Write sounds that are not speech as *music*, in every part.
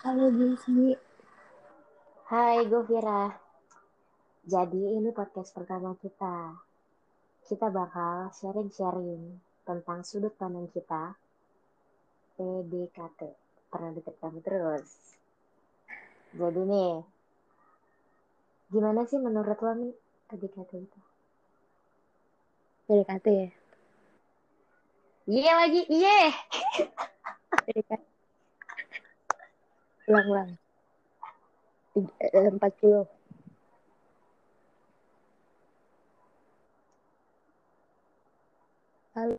Halo Jessi, Hai Govira, jadi ini podcast pertama kita. Kita bakal sharing-sharing tentang sudut pandang kita PDKT. Pernah deket kamu terus. Jadi nih, gimana sih menurut lo nih PDKT itu? PDKT ya? Iya lagi, iya. PDKT. Ulang-ulang. Empat puluh. Halo.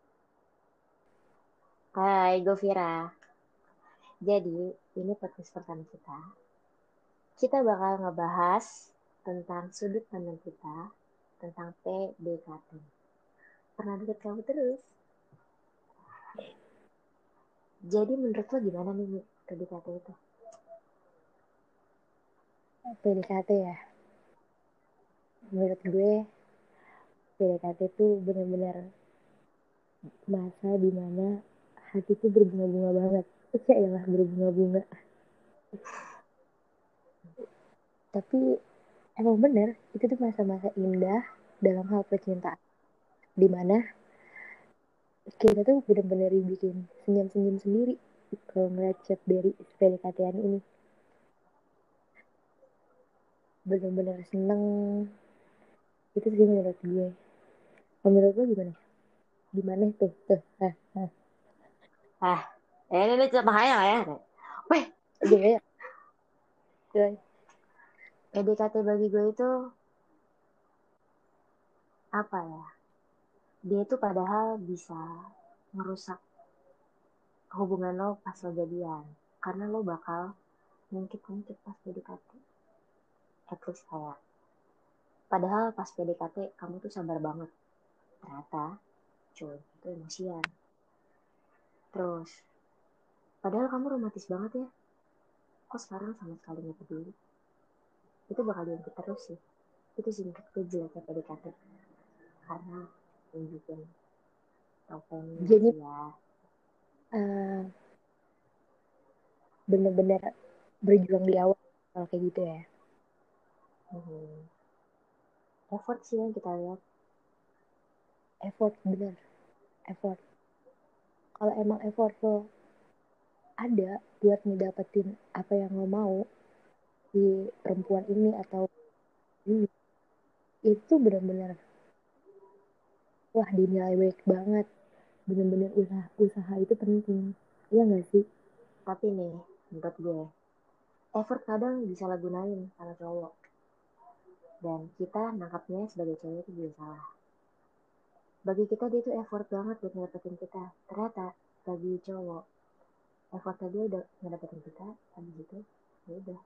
Hai Govira. Jadi, ini podcast pertama kita. Kita bakal ngebahas tentang sudut pandang kita tentang PDKT. Pernah deket kamu terus? Jadi menurut lo gimana nih PDKT itu? PDKT ya? Menurut gue, PDKT itu benar-benar masa di mana hati tuh berbunga-bunga banget. Cek ya lah berbunga-bunga. Tapi emang bener, itu tuh masa-masa indah dalam hal percintaan. Di mana kita tuh bener-bener bikin senyum-senyum sendiri kalau ngeliat chat dari PDKT ini. Bener-bener seneng. Itu sih menurut gue. Menurut lo gimana? Gimana tuh? Tuh, ah, ah. Ah, ini nih coba ya. Weh, Gimana ya? Coy. PDKT bagi gue itu apa ya? Dia itu padahal bisa merusak hubungan lo pas lo jadian. Karena lo bakal ngungkit-ngungkit pas PDKT. At least kayak. Padahal pas PDKT kamu tuh sabar banget. Ternyata cowok itu emosian. Terus, padahal kamu romantis banget ya. Kok sekarang sama sekali gak peduli? Itu bakal diungkit terus sih. Itu sih menurut gue jeleknya PDKT. Karena nunjukin topengnya Jadi ya. uh, bener-bener berjuang di awal kalau kayak gitu ya. Hmm. Effort sih yang kita lihat. Effort bener, effort. Kalau emang effort lo ada buat ngedapetin apa yang lo mau di perempuan ini atau ini, itu bener-bener wah dinilai baik banget. Bener-bener usaha usaha itu penting. Iya gak sih? Tapi nih, menurut gue, effort kadang bisa lah gunain sama cowok. Dan kita nangkapnya sebagai cewek itu juga salah. Bagi kita dia tuh effort banget buat ngedapetin kita. Ternyata bagi cowok, effortnya dia udah ngedapetin kita, habis itu ya udah.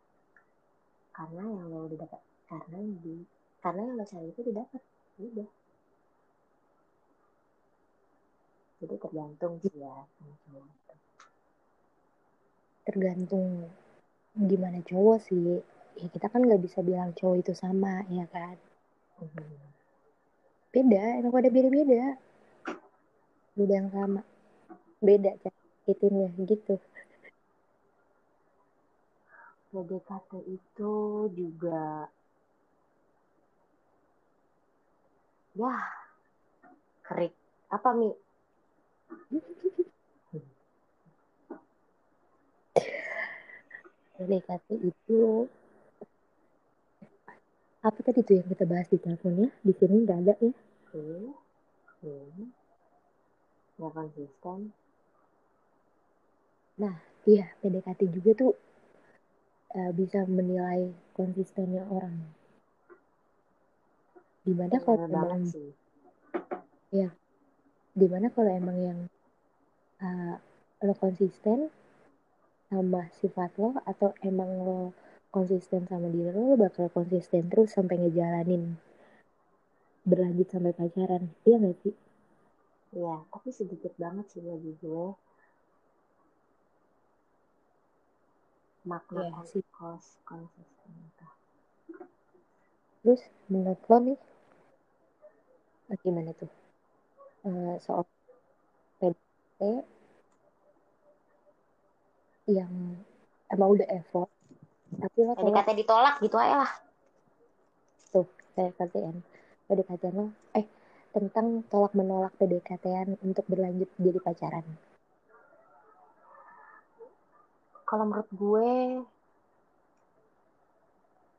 Karena yang lo udah dapat, karena yang di, karena yang lo cari itu udah dapat, ya udah. Jadi tergantung sih ya sama cowok. Tergantung gimana cowok sih. Ya kita kan nggak bisa bilang cowok itu sama, ya kan? Hmm. Beda, emang pada beda-beda. Beda yang sama. Beda cara hitinnya gitu. PDKT itu juga ya kerik apa mi *laughs* PDKT itu apa tadi tuh yang kita bahas di teleponnya di sini nggak ada ya hmm. Hmm. nggak konsisten nah iya PDKT juga tuh uh, bisa menilai konsistennya orang di mana kalau emang sih. ya di mana kalau emang yang uh, lo konsisten sama sifat lo atau emang lo konsisten sama diri lo, lo bakal konsisten terus sampai ngejalanin berlanjut sampai pacaran iya gak sih Iya, tapi sedikit banget sih bagi gue makna yeah, sih. kos konsisten itu. Terus menurut lo nih gimana tuh uh, soal PDKT yang emang udah effort PDKT ditolak gitu aja lah. Tuh kayak KTN PDKT lo eh tentang tolak menolak PDKT-an untuk berlanjut jadi pacaran. Kalau menurut gue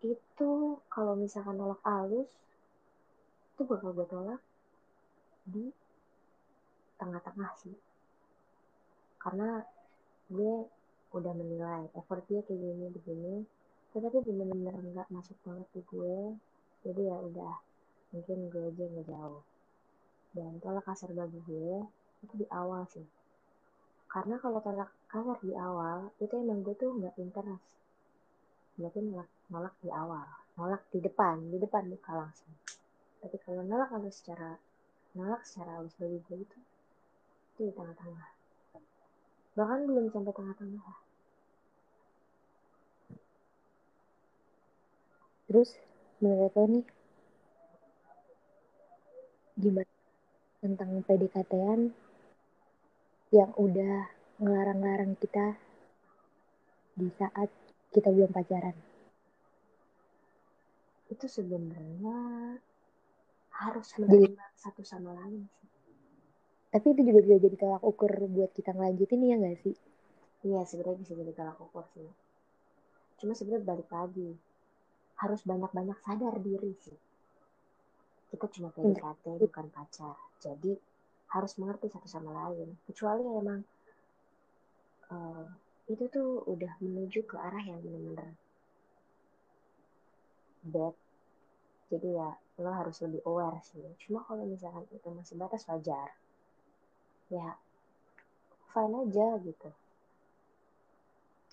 itu kalau misalkan nolak halus itu bakal gue tolak di tengah-tengah sih. Karena gue udah menilai effort dia kayak gini begini. Tetapi bener-bener nggak masuk banget di gue. Jadi ya udah mungkin gue aja ngejauh. Dan tolak kasar bagi gue itu di awal sih. Karena kalau tolak kasar di awal itu emang gue tuh nggak interest. Berarti nolak nolak di awal. Nolak di depan di depan muka langsung. Tapi kalau nolak harus secara nolak secara halus bagi gue itu itu di tengah-tengah bahkan belum sampai tengah-tengah. Terus menurut lo nih gimana tentang PDKT-an yang udah ngelarang-larang kita di saat kita belum pacaran? Itu sebenarnya harus menerima satu sama lain sih tapi itu juga bisa jadi tolak ukur buat kita ngelanjutin ya nggak sih? Iya sebenarnya bisa jadi tolak ukur sih. Cuma sebenarnya balik lagi harus banyak-banyak sadar diri sih. Kita cuma PDKT bukan pacar. Jadi harus mengerti satu sama lain. Kecuali emang uh, itu tuh udah menuju ke arah yang benar-benar bad. Jadi ya lo harus lebih aware sih. Cuma kalau misalkan itu masih batas wajar ya fine aja gitu.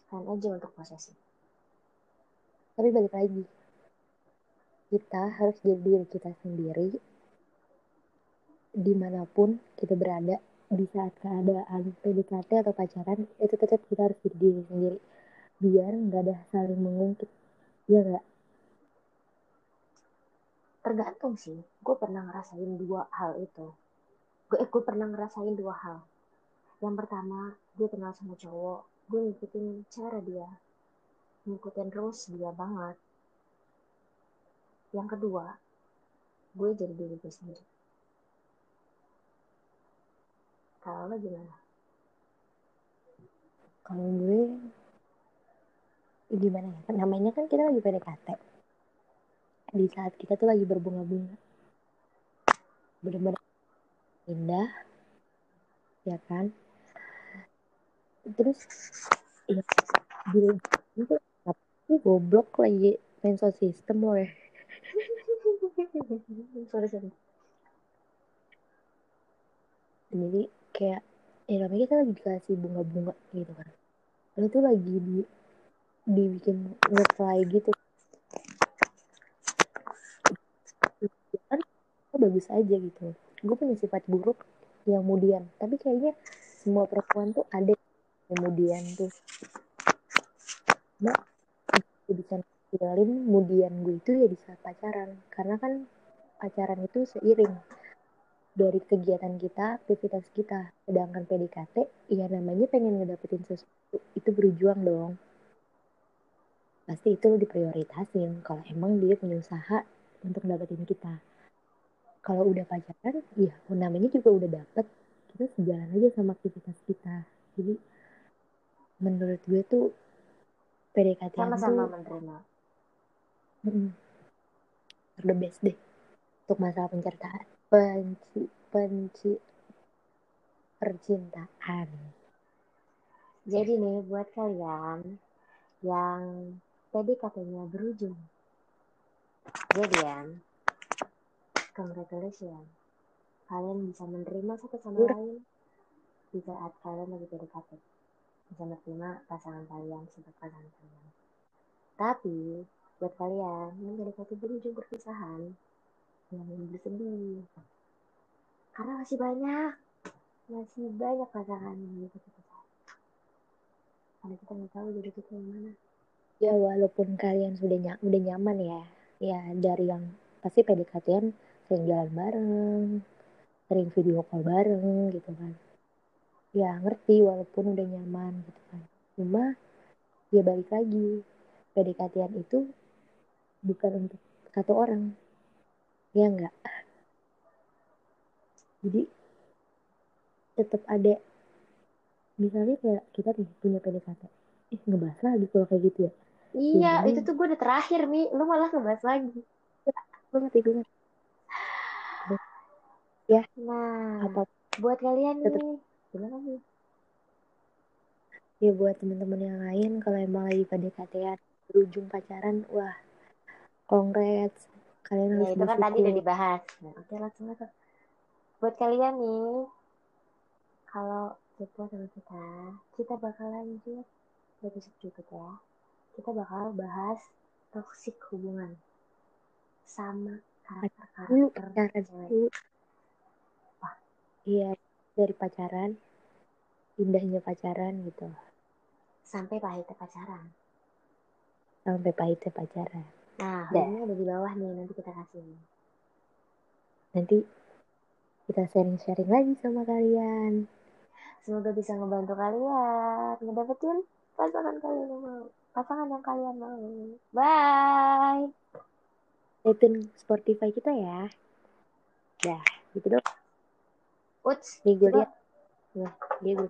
Fine aja untuk posesif tapi balik lagi kita harus jadi diri kita sendiri di mana pun kita berada di saat keadaan PDKT atau pacaran itu tetap kita harus jadi diri sendiri. Biar nggak ada saling mengungkit ya nggak? Tergantung sih gue pernah ngerasain dua hal itu gue gue pernah ngerasain dua hal. Yang pertama gue kenal sama cowok. Gue ngikutin cara dia. Ngikutin rules dia banget. Yang kedua gue jadi diri gue sendiri. Kalau lo gimana? Kalau gue gimana ya? Namanya kan kita lagi PDKT di saat kita tuh lagi berbunga-bunga. Bener-bener indah ya kan? Terus ya dulu itu tapi goblok lagi main sound system loh ya. *laughs* Sorry sorry. Jadi kayak ya namanya kita lagi dikasih bunga-bunga gitu kan. Lo tuh lagi di dibikin nge-fly gitu. Kan bagus aja gitu gue punya sifat buruk yang kemudian tapi kayaknya semua perempuan tuh ada kemudian tuh. Nah gue bisa ngejalin kemudian gue itu ya di saat pacaran. Karena kan pacaran itu seiring dari kegiatan kita aktivitas kita. Sedangkan PDKT ya namanya pengen ngedapetin sesuatu itu berjuang dong. Pasti itu diprioritasin kalau emang dia punya usaha untuk dapetin kita kalau udah pacaran ya namanya juga udah dapet. Kita sejalan aja sama aktivitas kita. Jadi menurut gue tuh PDKT sama-sama menerima. Mm, the best deh. Untuk masalah pencertaan penci penci percintaan. Jadi nih buat kalian yang PDKT-nya berujung. Jadian congratulations. Kalian bisa menerima satu sama Udah. lain di saat kalian lagi PDKT bisa menerima pasangan kalian sebagai pasangan kalian. Tapi buat kalian yang PDKT berujung perpisahan jangan bersedih. Karena masih banyak masih banyak pasangan yang gitu karena kita nggak tahu jodoh kita yang mana. Ya walaupun kalian sudah ny udah nyaman ya. Ya dari yang pasti PDKT-an sering jalan bareng sering video call bareng gitu kan. Ya ngerti walaupun udah nyaman gitu kan. Cuma ya balik lagi pdkt itu bukan untuk satu orang. Ya enggak jadi tetap ada. Misalnya kayak kita punya PDKT eh ngebahas lagi kalau kayak gitu ya. Iya Ya, itu tuh gue udah terakhir mi. Lu malah ngebahas lagi. Gue ngerti gue ngerti nah apa? buat kalian Tetep. nih. Gimana nih? Ya buat teman-teman yang lain kalau emang lagi PDKT berujung pacaran wah congrats. Kalian ya harus itu kan tadi udah dibahas. Nah, oke langsung aja buat kalian nih kalau kepo sama kita kita bakal lanjut di episode berikutnya. Kita bakal bahas toxic hubungan sama karakter-karakter cewek iya dari pacaran indahnya pacaran gitu. Sampai pahitnya pacaran. Sampai pahitnya pacaran. Nah linknya ada di bawah nih nanti kita kasih. Nanti kita sharing-sharing lagi sama kalian. Semoga bisa ngebantu kalian ngedapetin pasangan kalian yang mau pasangan yang kalian mau. Bye. Tune Spotify kita ya. Dah gitu dong Uts, nih gue coba lihat dia gue